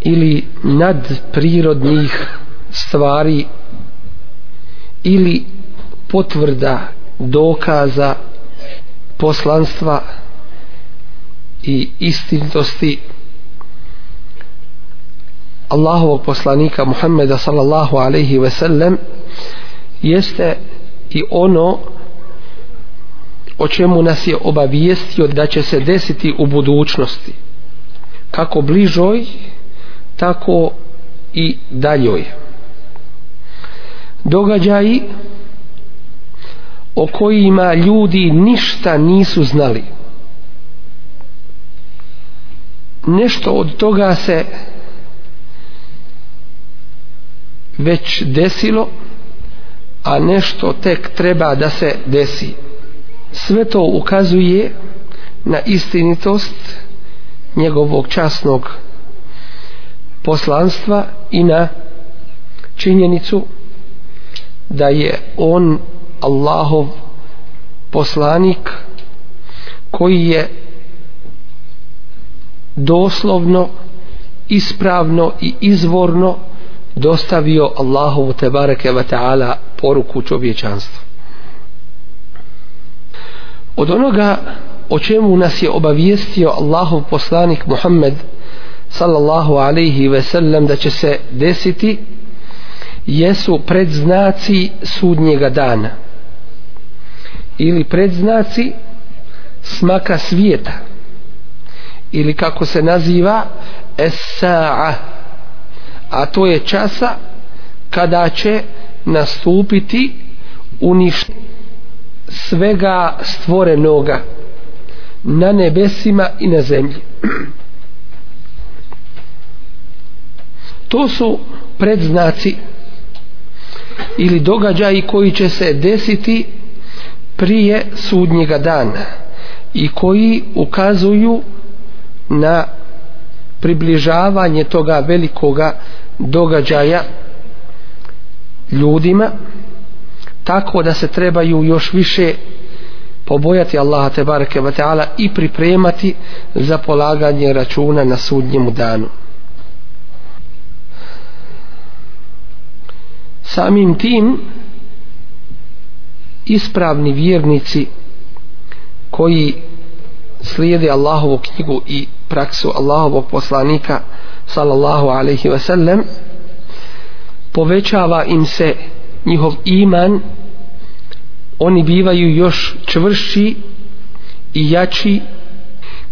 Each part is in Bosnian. ili nadprirodnih stvari ili potvrda dokaza poslanstva i istinitosti Allahovog poslanika Muhammeda sallallahu alaihi ve sellem jeste i ono o čemu nas je obavijestio da će se desiti u budućnosti kako bližoj tako i daljoj događaji o kojima ljudi ništa nisu znali nešto od toga se već desilo a nešto tek treba da se desi sve to ukazuje na istinitost njegovog časnog poslanstva i na činjenicu da je on Allahov poslanik koji je doslovno ispravno i izvorno dostavio Allahovu tebareke ve taala poruku čovječanstvu od onoga o čemu nas je obavijestio Allahov poslanik Muhammed sallallahu alaihi ve sellem da će se desiti jesu predznaci sudnjega dana ili predznaci smaka svijeta ili kako se naziva esa'a a to je časa kada će nastupiti uništ svega stvorenoga na nebesima i na zemlji to su predznaci ili događaji koji će se desiti prije sudnjega dana i koji ukazuju na približavanje toga velikoga događaja ljudima tako da se trebaju još više pobojati Allaha te bareke ve taala i pripremati za polaganje računa na sudnjem danu samim tim ispravni vjernici koji slijede Allahovu knjigu i praksu Allahovog poslanika sallallahu alaihi ve sellem povećava im se njihov iman oni bivaju još čvršći i jači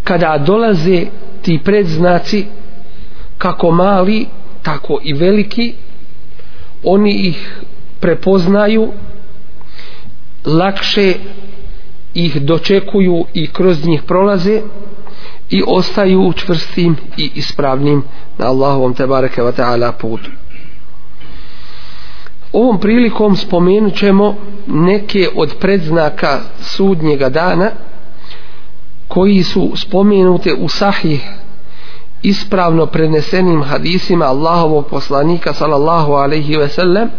kada dolaze ti predznaci kako mali tako i veliki oni ih prepoznaju lakše ih dočekuju i kroz njih prolaze i ostaju čvrstim i ispravnim na Allahovom tebareke wa ta'ala putu ovom prilikom spomenut ćemo neke od predznaka sudnjega dana koji su spomenute u sahih ispravno prenesenim hadisima Allahovog poslanika sallallahu alaihi ve sellem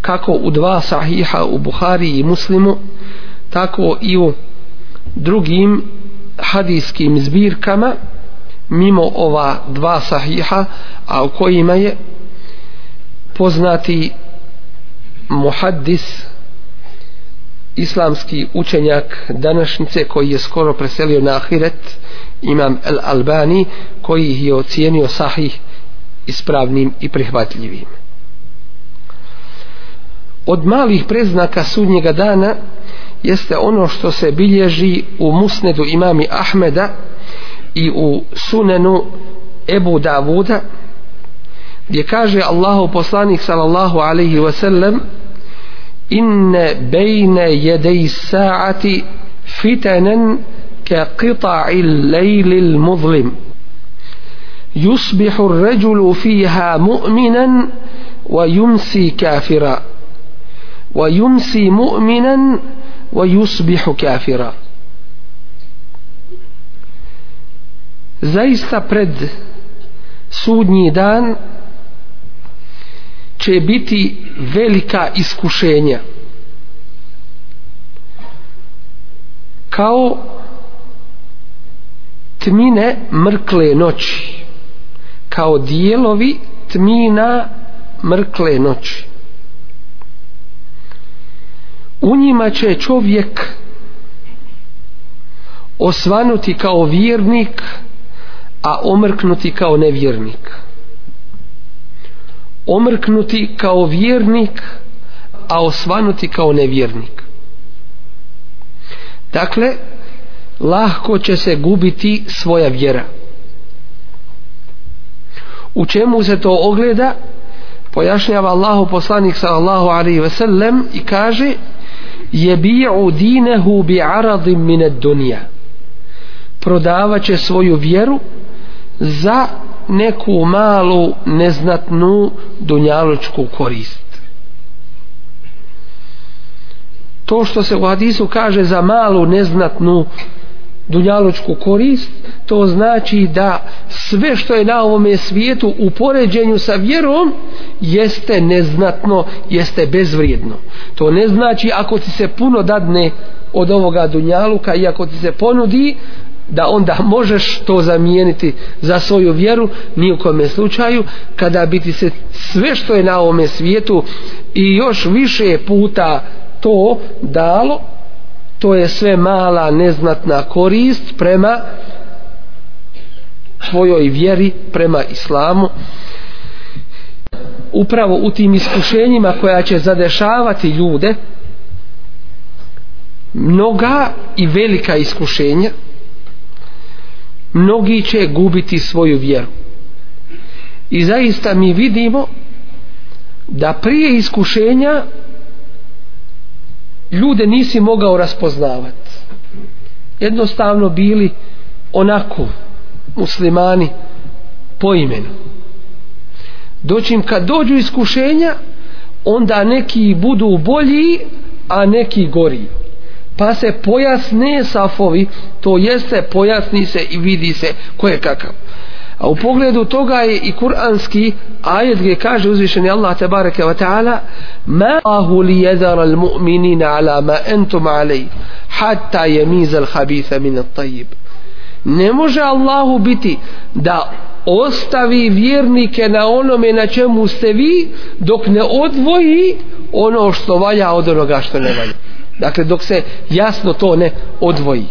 kako u dva sahiha u Buhari i Muslimu tako i u drugim hadiskim zbirkama mimo ova dva sahiha a u kojima je poznati muhaddis islamski učenjak današnjice koji je skoro preselio na ahiret imam El Albani koji ih je ocijenio sahih ispravnim i prihvatljivim. Od malih preznaka sudnjega dana jeste ono što se bilježi u musnedu imami Ahmeda i u sunenu Ebu Davuda gdje kaže Allahu poslanik sallallahu alaihi ve sellem inne bejne jedej saati fitanen كقطع الليل المظلم يصبح الرجل فيها مؤمنا ويمسي كافرا ويمسي مؤمنا ويصبح كافرا zaista pred sudnji dan će biti velika iskušenja kao tmine mrkle noći kao dijelovi tmina mrkle noći u njima će čovjek osvanuti kao vjernik a omrknuti kao nevjernik omrknuti kao vjernik a osvanuti kao nevjernik dakle lahko će se gubiti svoja vjera. U čemu se to ogleda? Pojašnjava Allahu poslanik sallallahu alaihi ve sellem i kaže je bi'u dinehu bi aradim mine dunija prodavaće svoju vjeru za neku malu neznatnu dunjalučku korist to što se u hadisu kaže za malu neznatnu dunjalučku korist, to znači da sve što je na ovome svijetu u poređenju sa vjerom jeste neznatno, jeste bezvrijedno. To ne znači ako ti se puno dadne od ovoga dunjaluka i ako ti se ponudi, da onda možeš to zamijeniti za svoju vjeru, ni u kome slučaju, kada biti se sve što je na ovome svijetu i još više puta to dalo, to je sve mala neznatna korist prema svojoj vjeri prema islamu upravo u tim iskušenjima koja će zadešavati ljude mnoga i velika iskušenja mnogi će gubiti svoju vjeru i zaista mi vidimo da prije iskušenja ljude nisi mogao raspoznavati jednostavno bili onako muslimani po imenu doćim kad dođu iskušenja onda neki budu bolji a neki gori pa se pojasne safovi to jeste pojasni se i vidi se ko je kakav A u pogledu toga je i kuranski ajet gdje kaže uzvišeni Allah tabaraka wa ta'ala Ma ahu li jedar al mu'minina ala ma entum alej hatta je mizal habitha min at tajib. Ne može Allahu biti da ostavi vjernike na onome na čemu ste vi dok ne odvoji ono što valja od onoga što ne valja. Dakle, dok se jasno to ne odvoji.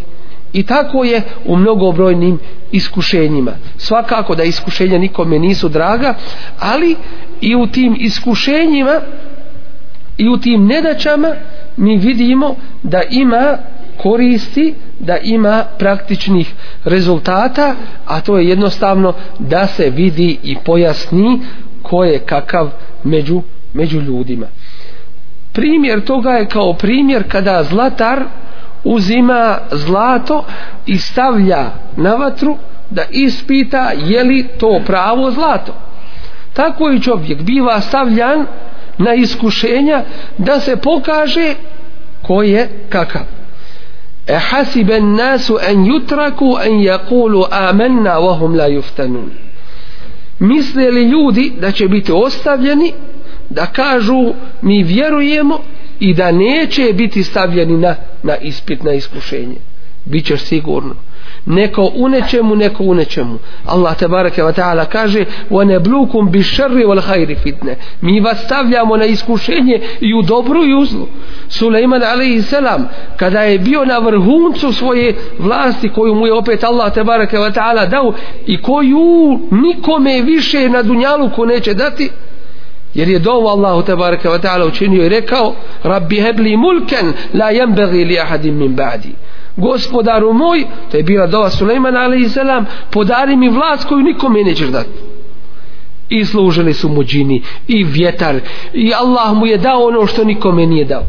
I tako je u mnogobrojnim iskušenjima. Svakako da iskušenja nikome nisu draga, ali i u tim iskušenjima i u tim nedaćama mi vidimo da ima koristi da ima praktičnih rezultata, a to je jednostavno da se vidi i pojasni ko je kakav među, među ljudima. Primjer toga je kao primjer kada zlatar uzima zlato i stavlja na vatru da ispita je li to pravo zlato. Tako i čovjek biva stavljan na iskušenja da se pokaže ko je kakav. E hasiben nasu en jutraku en jakulu amenna vahum la juftanun. Misle li ljudi da će biti ostavljeni da kažu mi vjerujemo i da neće biti stavljeni na, na ispit, na iskušenje. Bićeš sigurno. Neko u nečemu, neko u nečemu. Allah te barake wa ta'ala kaže وَنَبْلُوكُمْ بِشَرِّ وَلْحَيْرِ فِتْنَ Mi vas stavljamo na iskušenje i u dobru i u zlu. Suleiman a.s. kada je bio na vrhuncu svoje vlasti koju mu je opet Allah te barake wa ta'ala dao i koju nikome više na dunjalu ko neće dati, jer je dovu Allahu tebareke ve taala učinio i rekao rabbi habli mulken la yanbaghi li ahadin min ba'di gospodaru moj to je bila dova Sulejmana alejselam podari mi vlast koju nikome neće dati i služili su mu džini i vjetar i Allah mu je dao ono što nikome nije dao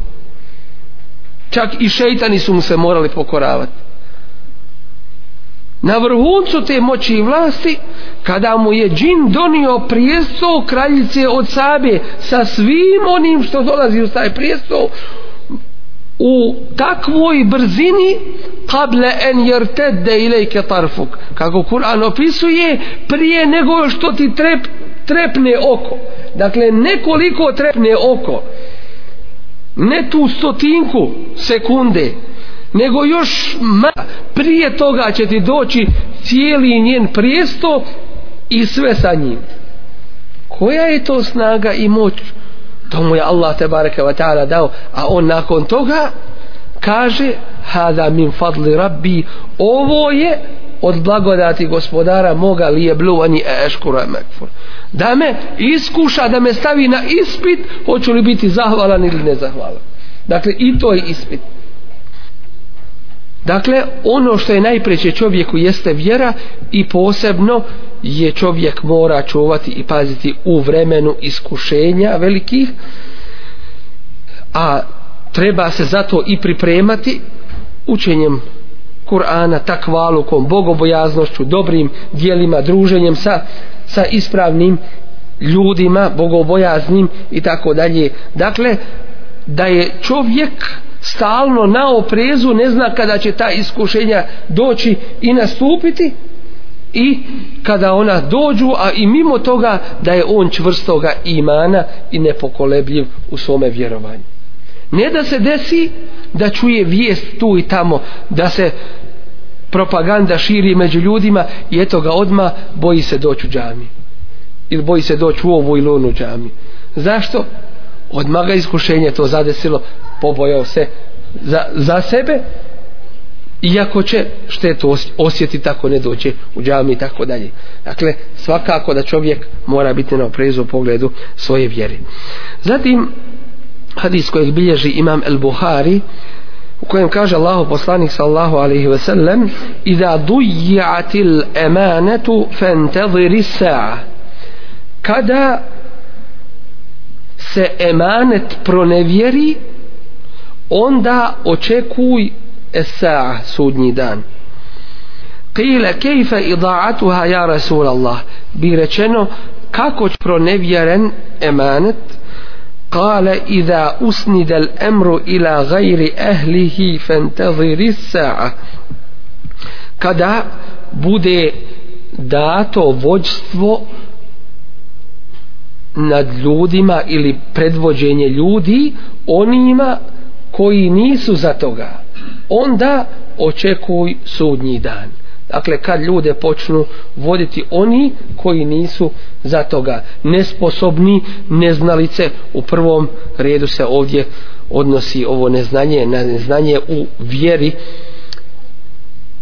čak i šeitani su mu se morali pokoravati na vrhuncu te moći i vlasti kada mu je džin donio prijestvo kraljice od sabe sa svim onim što dolazi u taj prijestvo u takvoj brzini kable en jertet de ilajke tarfuk kako Kur'an opisuje prije nego što ti trep, trepne oko dakle nekoliko trepne oko ne tu stotinku sekunde nego još ma, prije toga će ti doći cijeli njen prijesto i sve sa njim koja je to snaga i moć to mu je Allah te bareke ta'ala dao a on nakon toga kaže hada min fadli rabbi ovo je od blagodati gospodara moga li je bluvani eškura mekfur da me iskuša da me stavi na ispit hoću li biti zahvalan ili nezahvalan dakle i to je ispit Dakle, ono što je najpreće čovjeku jeste vjera i posebno je čovjek mora čuvati i paziti u vremenu iskušenja velikih, a treba se zato i pripremati učenjem Kur'ana, takvalukom, bogobojaznošću, dobrim dijelima, druženjem sa, sa ispravnim ljudima, bogobojaznim i tako dalje. Dakle, da je čovjek stalno na oprezu, ne zna kada će ta iskušenja doći i nastupiti i kada ona dođu, a i mimo toga da je on čvrstoga imana i nepokolebljiv u svome vjerovanju. Ne da se desi da čuje vijest tu i tamo, da se propaganda širi među ljudima i eto ga odma boji se doći u džami ili boji se doći u ovu ili onu džami. Zašto? odmah ga iskušenje to zadesilo, pobojao se za, za sebe iako će štetu osjetiti tako ne dođe u džami i tako dalje dakle svakako da čovjek mora biti na oprezu u pogledu svoje vjere zatim hadis kojeg bilježi imam el Buhari u kojem kaže Allah poslanik sallahu alaihi ve sellem iza dujjatil emanetu fentadiri sa kada se emanet pronevjeri onda očekuj esaa sudnji dan Kile kejfe idaatuha ja Rasul Allah bi rečeno kako će pronevjeren emanet Kale iza usnidel emru ila gajri ehlihi fentaziri sa'a kada bude dato vođstvo nad ljudima ili predvođenje ljudi onima koji nisu za toga onda očekuj sudnji dan dakle kad ljude počnu voditi oni koji nisu za toga nesposobni neznalice u prvom redu se ovdje odnosi ovo neznanje na neznanje u vjeri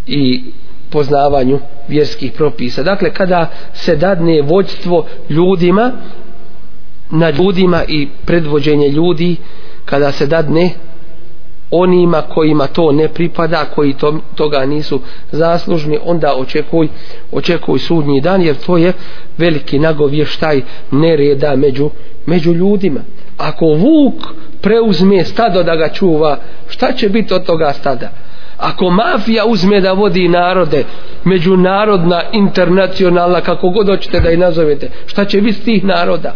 i poznavanju vjerskih propisa. Dakle, kada se dadne vođstvo ljudima nad ljudima i predvođenje ljudi kada se dadne onima kojima to ne pripada koji to, toga nisu zaslužni onda očekuj očekuj sudnji dan jer to je veliki nagovještaj nereda među, među ljudima ako vuk preuzme stado da ga čuva šta će biti od toga stada ako mafija uzme da vodi narode međunarodna, internacionalna kako god hoćete da ih nazovete šta će biti s tih naroda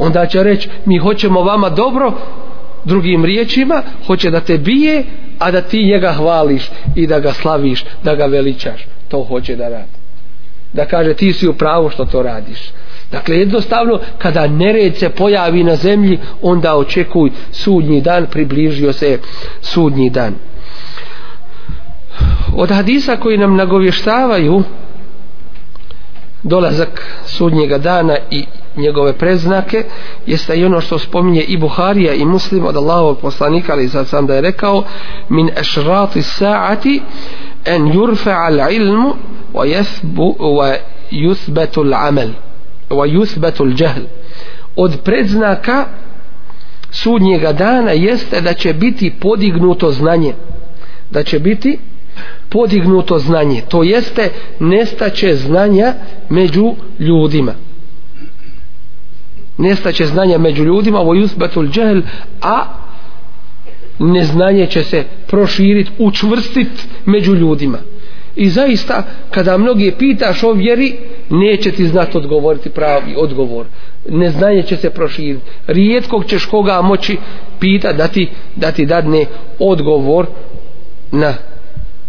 onda će reći mi hoćemo vama dobro drugim riječima hoće da te bije a da ti njega hvališ i da ga slaviš da ga veličaš to hoće da radi da kaže ti si u pravu što to radiš dakle jednostavno kada nered se pojavi na zemlji onda očekuj sudnji dan približio se sudnji dan od hadisa koji nam nagovještavaju dolazak sudnjega dana i njegove preznake jeste i ono što spominje i Buharija i Muslim od Allahovog poslanika ali sad sam da je rekao min ešrati sa'ati en jurfe al ilmu wa jesbu wa jusbetu l'amel wa jusbetu l'đehl od predznaka sudnjega dana jeste da će biti podignuto znanje da će biti podignuto znanje to jeste nestaće znanja među ljudima nestaće znanja među ljudima ovo yusbatul džahl a neznanje će se proširiti učvrstit među ljudima i zaista kada mnogi pitaš o vjeri neće ti znat odgovoriti pravi odgovor neznanje će se proširiti rijetkog ćeš koga moći pita da ti, da ti dadne odgovor na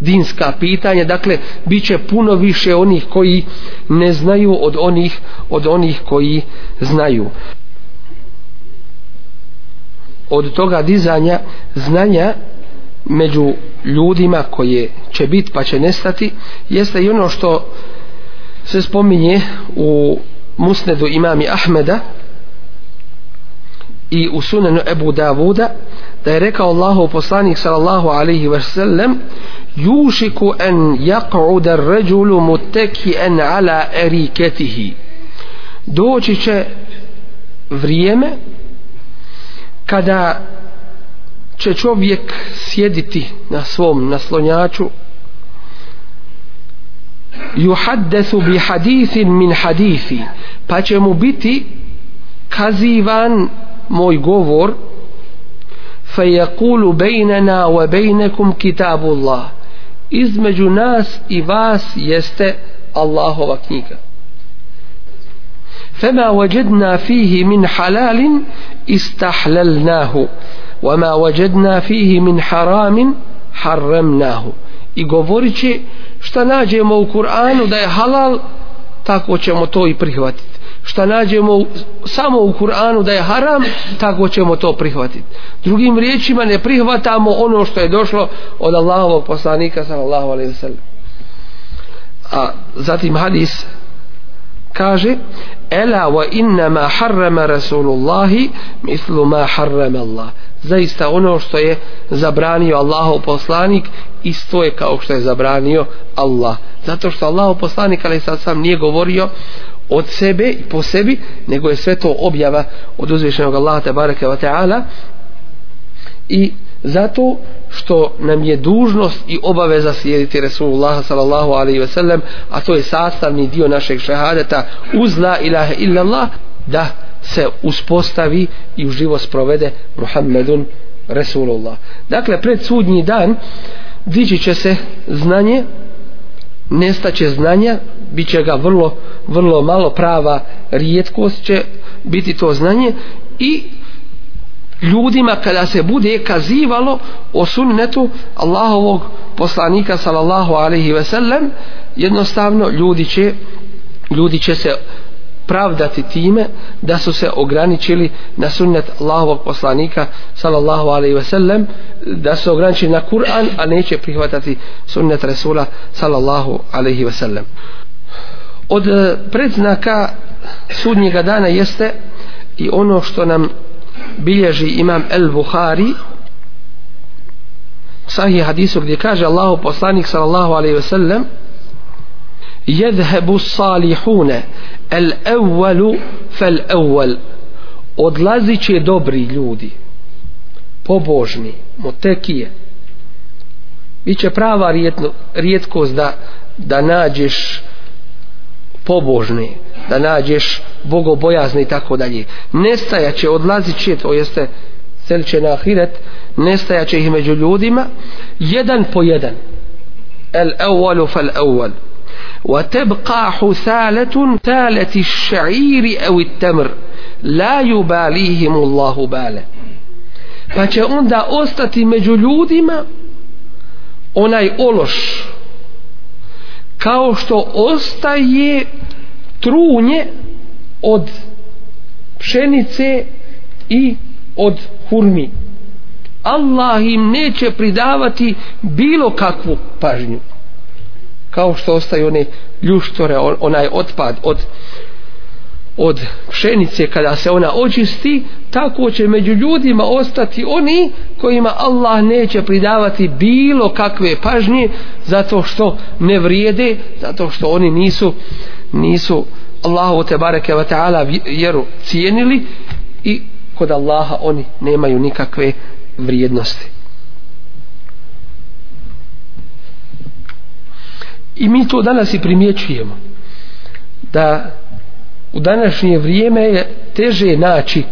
dinska pitanja dakle bit će puno više onih koji ne znaju od onih od onih koji znaju od toga dizanja znanja među ljudima koje će bit pa će nestati jeste i ono što se spominje u musnedu imami Ahmeda i u sunenu Ebu Davuda da je rekao Allahu poslanik sallallahu alaihi wa sallam jušiku en jaq'uda ređulu muteki en ala eriketihi doći će vrijeme kada će čovjek sjediti na svom naslonjaču juhaddesu bi hadithin min hadithi pa će mu biti kazivan moj govor fejekulu bejnena ve bejnekum kitabu Allah između nas i vas jeste Allahova knjiga fema wajedna fihi min halalin istahlelnahu وما وجدنا فيه من حرام حرمناه i govorići šta nađemo u Kur'anu da je halal tako ćemo to i prihvatiti šta nađemo u, samo u Kur'anu da je haram, tako ćemo to prihvatiti. Drugim riječima ne prihvatamo ono što je došlo od Allahovog poslanika sallallahu alejhi ve sellem. A zatim hadis kaže: "Ela wa inna ma harrama Rasulullah mislu ma harrama Allah." Zaista ono što je zabranio Allahov poslanik isto je kao što je zabranio Allah. Zato što Allahov poslanik alejhi ve sellem nije govorio od sebe i po sebi, nego je sve to objava od uzvišenog Allaha tabaraka wa ta'ala i zato što nam je dužnost i obaveza slijediti Resulullah sallallahu alaihi ve sellem a to je sastavni dio našeg šehadeta uz la ilaha illallah da se uspostavi i u živo sprovede Muhammedun Resulullah dakle pred sudnji dan dići će se znanje nestaće znanja bit će ga vrlo, vrlo malo prava rijetkost će biti to znanje i ljudima kada se bude kazivalo o sunnetu Allahovog poslanika sallallahu alaihi ve sellem jednostavno ljudi će ljudi će se pravdati time da su se ograničili na sunnet Allahovog poslanika sallallahu alaihi ve sellem da su ograničili na Kur'an a neće prihvatati sunnet Resula sallallahu alaihi ve sellem od e, predznaka sudnjega dana jeste i ono što nam bilježi imam El Buhari sahi hadisu gdje kaže Allahu poslanik sallallahu alaihi ve sellem jedhebu salihune el evvelu fel evvel odlazit će dobri ljudi pobožni motekije bit će prava rijetno, rijetkost da, da nađeš pobožne, da nađeš bogobojazne i tako dalje. Nestajaće, odlazit će, to jeste sel će na ahiret, nestajaće ih među ljudima, jedan po jedan. El evvalu fal evvalu. وتبقى حثالة ثالة الشعير أو التمر لا يباليهم الله بالا فچه onda ostati među ljudima onaj ološ kao što ostaje trunje od pšenice i od hurmi Allah im neće pridavati bilo kakvu pažnju kao što ostaje one ljuštore onaj otpad od od pšenice kada se ona očisti tako će među ljudima ostati oni kojima Allah neće pridavati bilo kakve pažnje zato što ne vrijede zato što oni nisu nisu Allahu te bareke ve taala vjeru cijenili i kod Allaha oni nemaju nikakve vrijednosti i mi to danas i primjećujemo da u današnje vrijeme je teže naći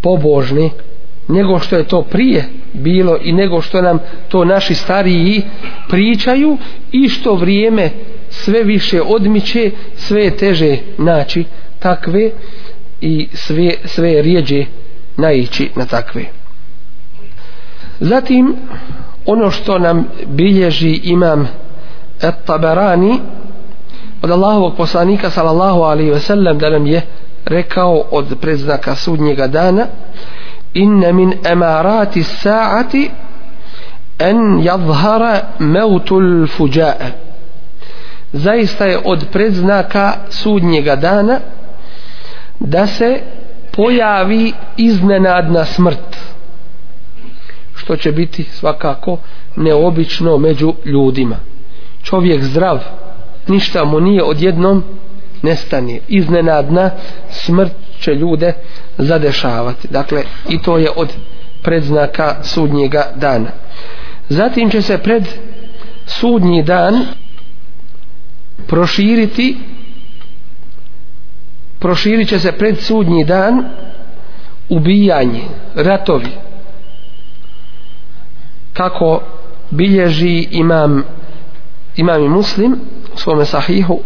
pobožni nego što je to prije bilo i nego što nam to naši stariji pričaju i što vrijeme sve više odmiče sve je teže naći takve i sve, sve je rijeđe naići na takve zatim ono što nam bilježi imam Et-Tabarani od Allahovog poslanika sallallahu alaihi ve sellem da nam je rekao od predznaka sudnjega dana inne min emarati sa'ati en jadhara meutul fuđa'e zaista je od predznaka sudnjega dana da se pojavi iznenadna smrt što će biti svakako neobično među ljudima čovjek zdrav ništa mu nije odjednom nestane. Iznenadna smrt će ljude zadešavati. Dakle, i to je od predznaka sudnjega dana. Zatim će se pred sudnji dan proširiti proširit će se pred sudnji dan ubijanje, ratovi. Kako bilježi imam imam i muslim, u svome sahihu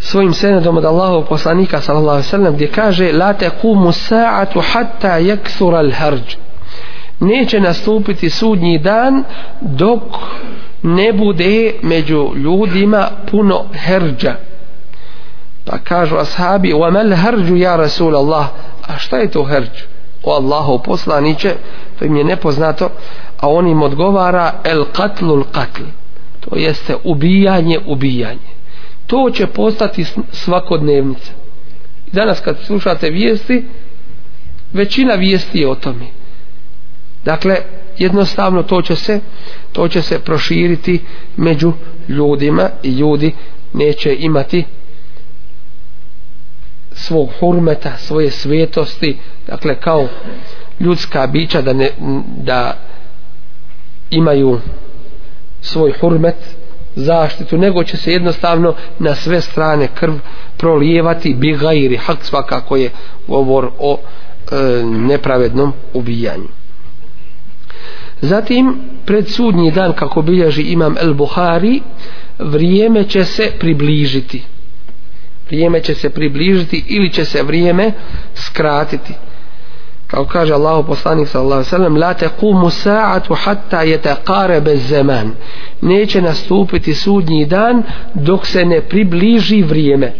svojim senedom od Allahov poslanika sallallahu sallam gdje kaže la te kumu sa'atu hatta jeksur al harđ neće nastupiti sudnji dan dok ne bude među ljudima puno herđa pa kažu ashabi wa mal harđu ja rasul Allah a šta je to herđ o Allahov poslaniće to im je nepoznato a on im odgovara el katlul katl, katl to jeste ubijanje, ubijanje. To će postati svakodnevnica. Danas kad slušate vijesti, većina vijesti je o tome. Dakle, jednostavno to će se to će se proširiti među ljudima i ljudi neće imati svog hurmeta, svoje svetosti, dakle kao ljudska bića da, ne, da imaju svoj hurmet zaštitu, nego će se jednostavno na sve strane krv prolijevati bi gajri hak svakako je govor o e, nepravednom ubijanju. Zatim, pred sudnji dan, kako bilježi imam El Buhari, vrijeme će se približiti. Vrijeme će se približiti ili će se vrijeme skratiti kao kaže Allah poslanik sallallahu alaihi sallam la tequmu sa'atu hatta yetakare bez zeman neće nastupiti sudnji dan dok se ne približi vrijeme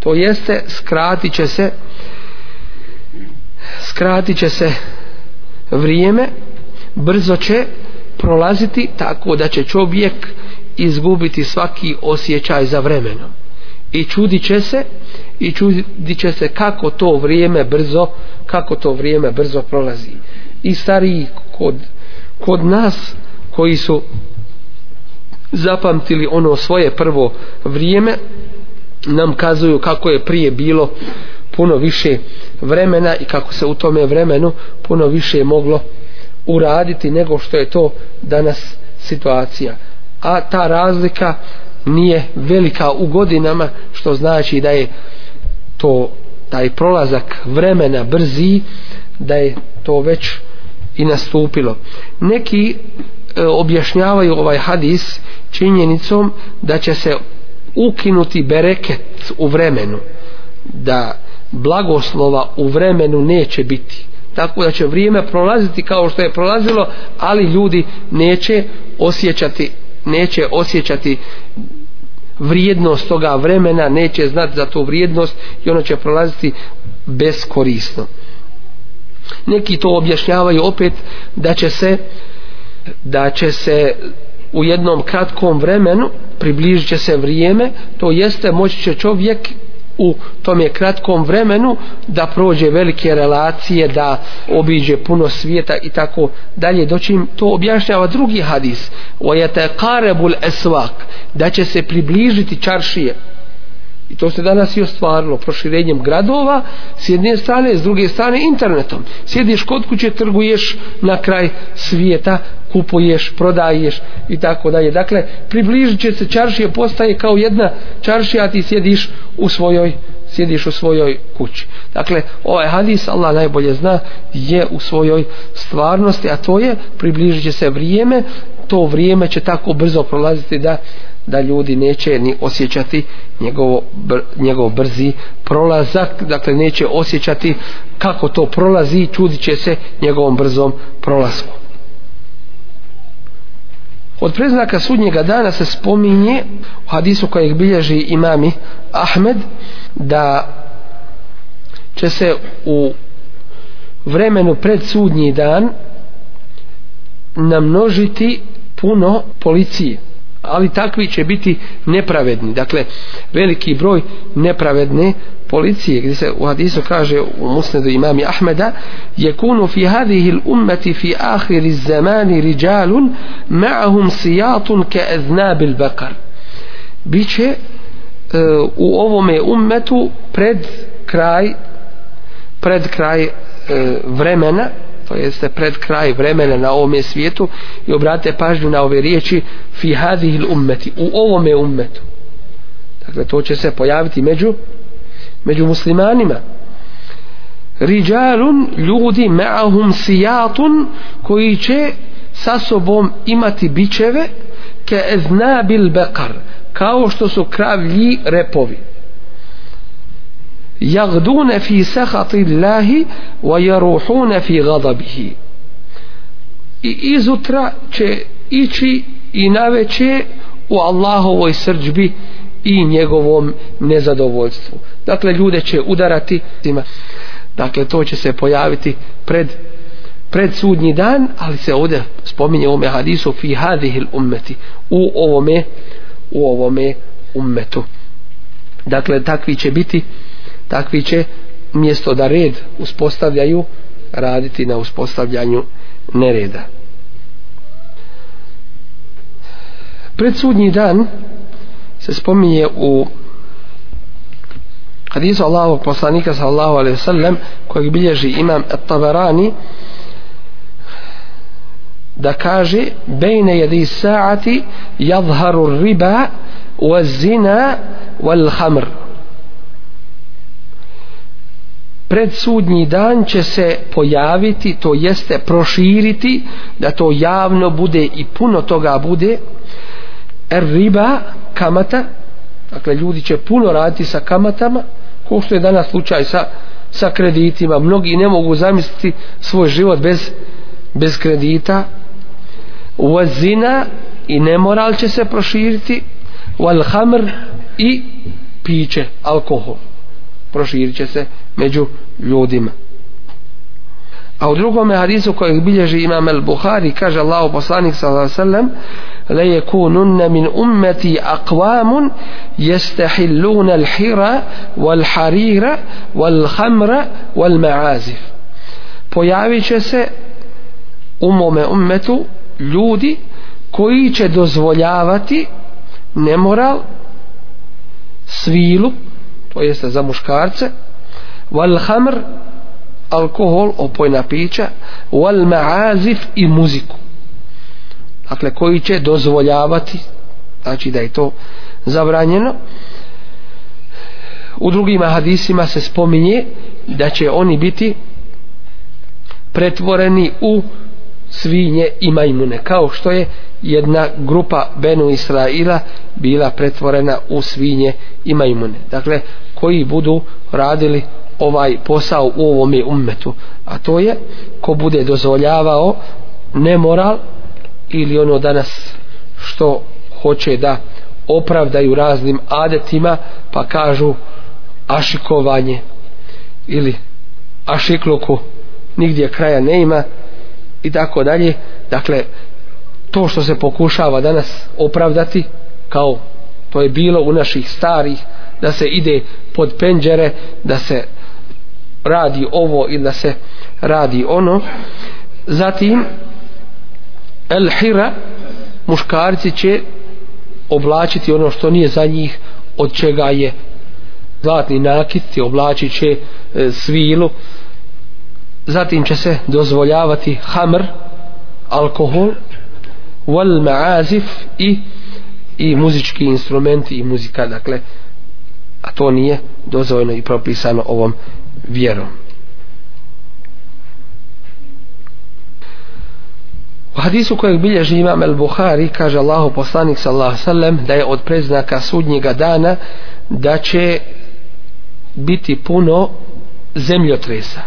to jeste skratit će se skratit će se vrijeme brzo će prolaziti tako da će čovjek izgubiti svaki osjećaj za vremenom i čudit će se i čudit će se kako to vrijeme brzo kako to vrijeme brzo prolazi i stariji kod, kod nas koji su zapamtili ono svoje prvo vrijeme nam kazuju kako je prije bilo puno više vremena i kako se u tome vremenu puno više moglo uraditi nego što je to danas situacija a ta razlika nije velika u godinama što znači da je to taj prolazak vremena brzi da je to već i nastupilo neki e, objašnjavaju ovaj hadis činjenicom da će se ukinuti bereket u vremenu da blagoslova u vremenu neće biti tako da će vrijeme prolaziti kao što je prolazilo ali ljudi neće osjećati neće osjećati vrijednost toga vremena, neće znati za tu vrijednost i ono će prolaziti beskorisno. Neki to objašnjavaju opet da će se da će se u jednom kratkom vremenu približit će se vrijeme, to jeste moći će čovjek u tom je kratkom vremenu da prođe velike relacije da obiđe puno svijeta i tako dalje doći to objašnjava drugi hadis wa yataqarabul aswaq da će se približiti čaršije I to se danas i ostvarilo proširenjem gradova s jedne strane, s druge strane internetom. Sjediš kod kuće, trguješ na kraj svijeta, kupuješ, prodaješ i tako dalje. Dakle, približit će se čaršija, postaje kao jedna čaršija, a ti sjediš u svojoj sjediš u svojoj kući. Dakle, ovaj hadis, Allah najbolje zna, je u svojoj stvarnosti, a to je, približit će se vrijeme, to vrijeme će tako brzo prolaziti da da ljudi neće ni osjećati njegovo, br, njegov brzi prolazak, dakle neće osjećati kako to prolazi i čudit će se njegovom brzom prolazku. Od preznaka sudnjega dana se spominje u hadisu kojeg bilježi imami Ahmed da će se u vremenu pred sudnji dan namnožiti puno policije ali takvi će biti nepravedni dakle veliki broj nepravedne policije gdje se u hadisu kaže u musnedu imami Ahmeda je kunu fi hadihi l'ummeti fi ahiri zemani riđalun ma'ahum sijatun ke eznabil bakar bit će e, u ovome ummetu pred kraj pred kraj e, vremena to jeste pred kraj vremena na ovome svijetu i obrate pažnju na ove riječi fi hadihil ummeti u ovome ummetu dakle to će se pojaviti među među muslimanima riđalun ljudi ma'ahum sijatun koji će sa sobom imati bičeve ke eznabil bekar kao što su kravlji repovi يغدون في سخط الله ويروحون في غضبه i izutra će ići i naveće u Allahovoj srđbi i njegovom nezadovoljstvu dakle ljude će udarati dakle to će se pojaviti pred pred sudnji dan, ali se ovdje spominje u ome hadisu fi hadihil ummeti u ovome u ovome ummetu dakle takvi će biti takvi će mjesto da red uspostavljaju raditi na uspostavljanju nereda predsudnji dan se spominje u hadisu Allahovog poslanika sallahu alaihi sallam kojeg bilježi imam At-Tabarani da kaže bejne jedi saati jadharu riba wa zina wal hamr predsudnji dan će se pojaviti, to jeste proširiti, da to javno bude i puno toga bude, er riba, kamata, dakle ljudi će puno raditi sa kamatama, kao što je danas slučaj sa, sa kreditima, mnogi ne mogu zamisliti svoj život bez, bez kredita, uazina i nemoral će se proširiti, walhamr i piće, alkohol proširit će se među ljudima. A u drugome hadisu kojeg bilježi imam el Buhari, kaže Allah u poslanik sallam, lejekununne min ummeti akvamun jestehillune l'hira, wal harira, wal hamra, wal ma'azif. Pojavit će se u mome ummetu ljudi koji će dozvoljavati nemoral, svilup, to jeste za muškarce wal hamr alkohol opojna pića wal ma'azif i muziku dakle koji će dozvoljavati znači da je to zabranjeno u drugim hadisima se spominje da će oni biti pretvoreni u svinje i majmune kao što je jedna grupa Benu Israila bila pretvorena u svinje i majmune dakle koji budu radili ovaj posao u ovome ummetu a to je ko bude dozvoljavao nemoral ili ono danas što hoće da opravdaju raznim adetima pa kažu ašikovanje ili ašikluku nigdje kraja ne ima i tako dalje dakle to što se pokušava danas opravdati kao što je bilo u naših starih da se ide pod penđere da se radi ovo i da se radi ono zatim el hira muškarci će oblačiti ono što nije za njih od čega je zlatni nakit i oblačit će e, svilu zatim će se dozvoljavati hamr alkohol wal ma'azif i e, i muzički instrumenti i muzika dakle a to nije dozvoljeno i propisano ovom vjerom U hadisu kojeg bilježi imam el Buhari kaže Allahu poslanik sallallahu sallam da je od preznaka sudnjega dana da će biti puno zemljotresa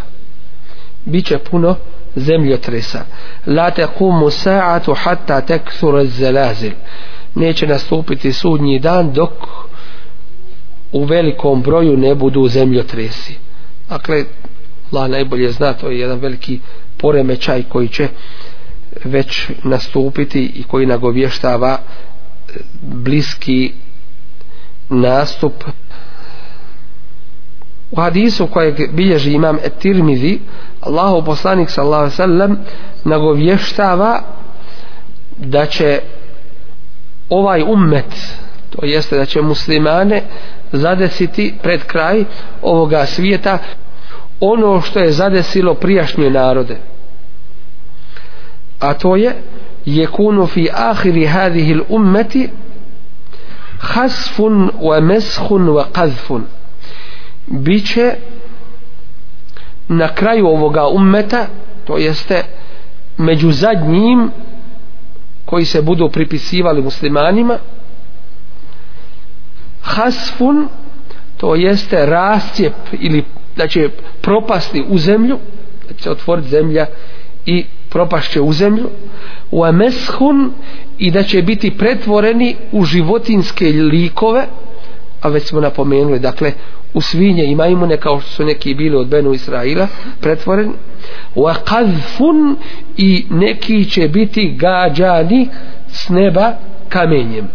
bit će puno zemljotresa la te kumu sa'atu hatta tekthura zelazil neće nastupiti sudnji dan dok u velikom broju ne budu zemljotresi. Dakle, la najbolje zna, to je jedan veliki poremećaj koji će već nastupiti i koji nagovještava e, bliski nastup. U hadisu kojeg bilježi imam Tirmizi, Allahu poslanik sallallahu alejhi ve sellem nagovještava da će ovaj ummet to jeste da će muslimane zadesiti pred kraj ovoga svijeta ono što je zadesilo prijašnje narode a to je je kunu fi ahiri hadihi ummeti hasfun wa meshun wa qadfun bit će na kraju ovoga ummeta to jeste među zadnjim koji se budu pripisivali muslimanima hasfun to jeste rascijep ili da znači, će propasti u zemlju da će otvoriti zemlja i propašće u zemlju u ameshun i da će biti pretvoreni u životinske likove a već smo napomenuli, dakle, u svinje ima imune kao što su neki bili od Benu Israila pretvoren wa qadfun i neki će biti gađani s neba kamenjem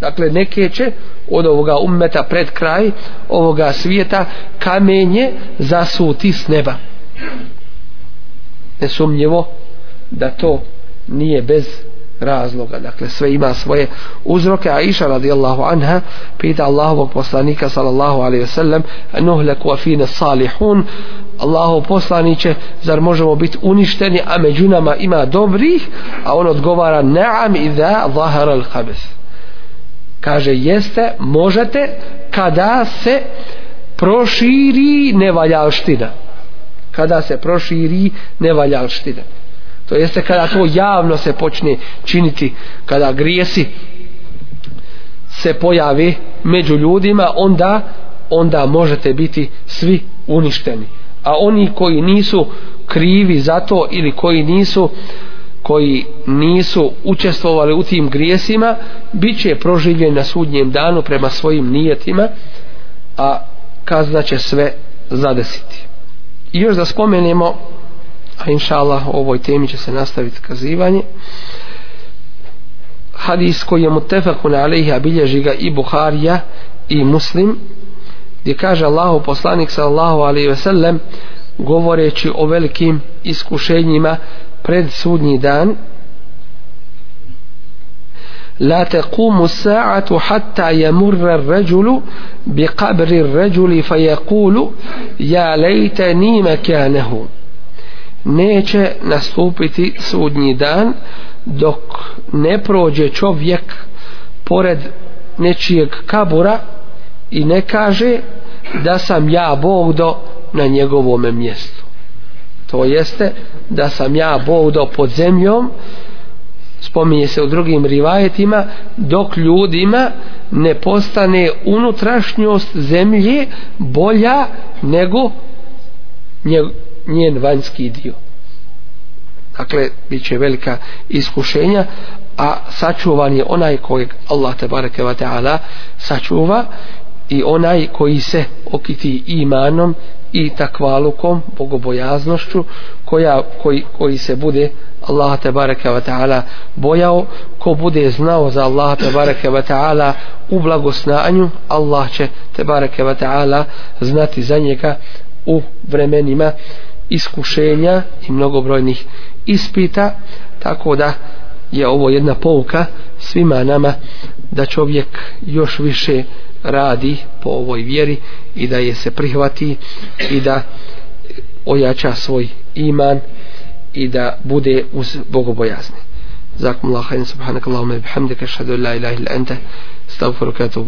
dakle neke će od ovoga ummeta pred kraj ovoga svijeta kamenje zasuti s neba nesumnjivo da to nije bez razloga. Dakle, sve ima svoje uzroke. Aisha radijallahu anha pita Allahovog poslanika sallallahu alaihi wasallam enuh leku afine salihun Allaho poslaniće, zar možemo biti uništeni, a među nama ima dobrih? A on odgovara naam i da zahar al -habis. Kaže, jeste, možete, kada se proširi nevaljalština. Kada se proširi nevaljalština to jeste kada to javno se počne činiti kada grijesi se pojavi među ljudima onda onda možete biti svi uništeni a oni koji nisu krivi za to ili koji nisu koji nisu učestvovali u tim grijesima bit će proživljeni na sudnjem danu prema svojim nijetima a kazna će sve zadesiti i još da spomenemo a inša Allah o ovoj temi će se nastaviti kazivanje hadis koji je mutefakun alaihi abilježi ga i Buharija i Muslim gdje kaže Allahu poslanik sallahu alaihi ve sellem govoreći o velikim iskušenjima pred sudnji dan la taqumu sa'atu hatta yamurra ar-rajulu bi qabri ar-rajuli fa yaqulu ya laytani makanahu neće nastupiti sudnji dan dok ne prođe čovjek pored nečijeg kabura i ne kaže da sam ja Bogdo na njegovom mjestu. To jeste da sam ja Bogdo pod zemljom, spominje se u drugim rivajetima, dok ljudima ne postane unutrašnjost zemlje bolja nego njegovom njen vanjski dio. Dakle, bit će velika iskušenja, a sačuvan je onaj kojeg Allah te bareke ve taala sačuva i onaj koji se okiti imanom i takvalukom, bogobojaznošću, koja, koji, koji se bude Allah te bareke ve taala bojao, ko bude znao za Allah te bareke ve taala u blagosnanju, Allah će te bareke ve taala znati za njega u vremenima uh, iskušenja i mnogobrojnih ispita tako da je ovo jedna pouka svima nama da čovjek još više radi po ovoj vjeri i da je se prihvati i da ojača svoj iman i da bude uz bogobojazni. Zakum Allah, hajde, subhanak Allahume, bihamdika, šadu ilaha ilaha ilaha ente, stavu forukatu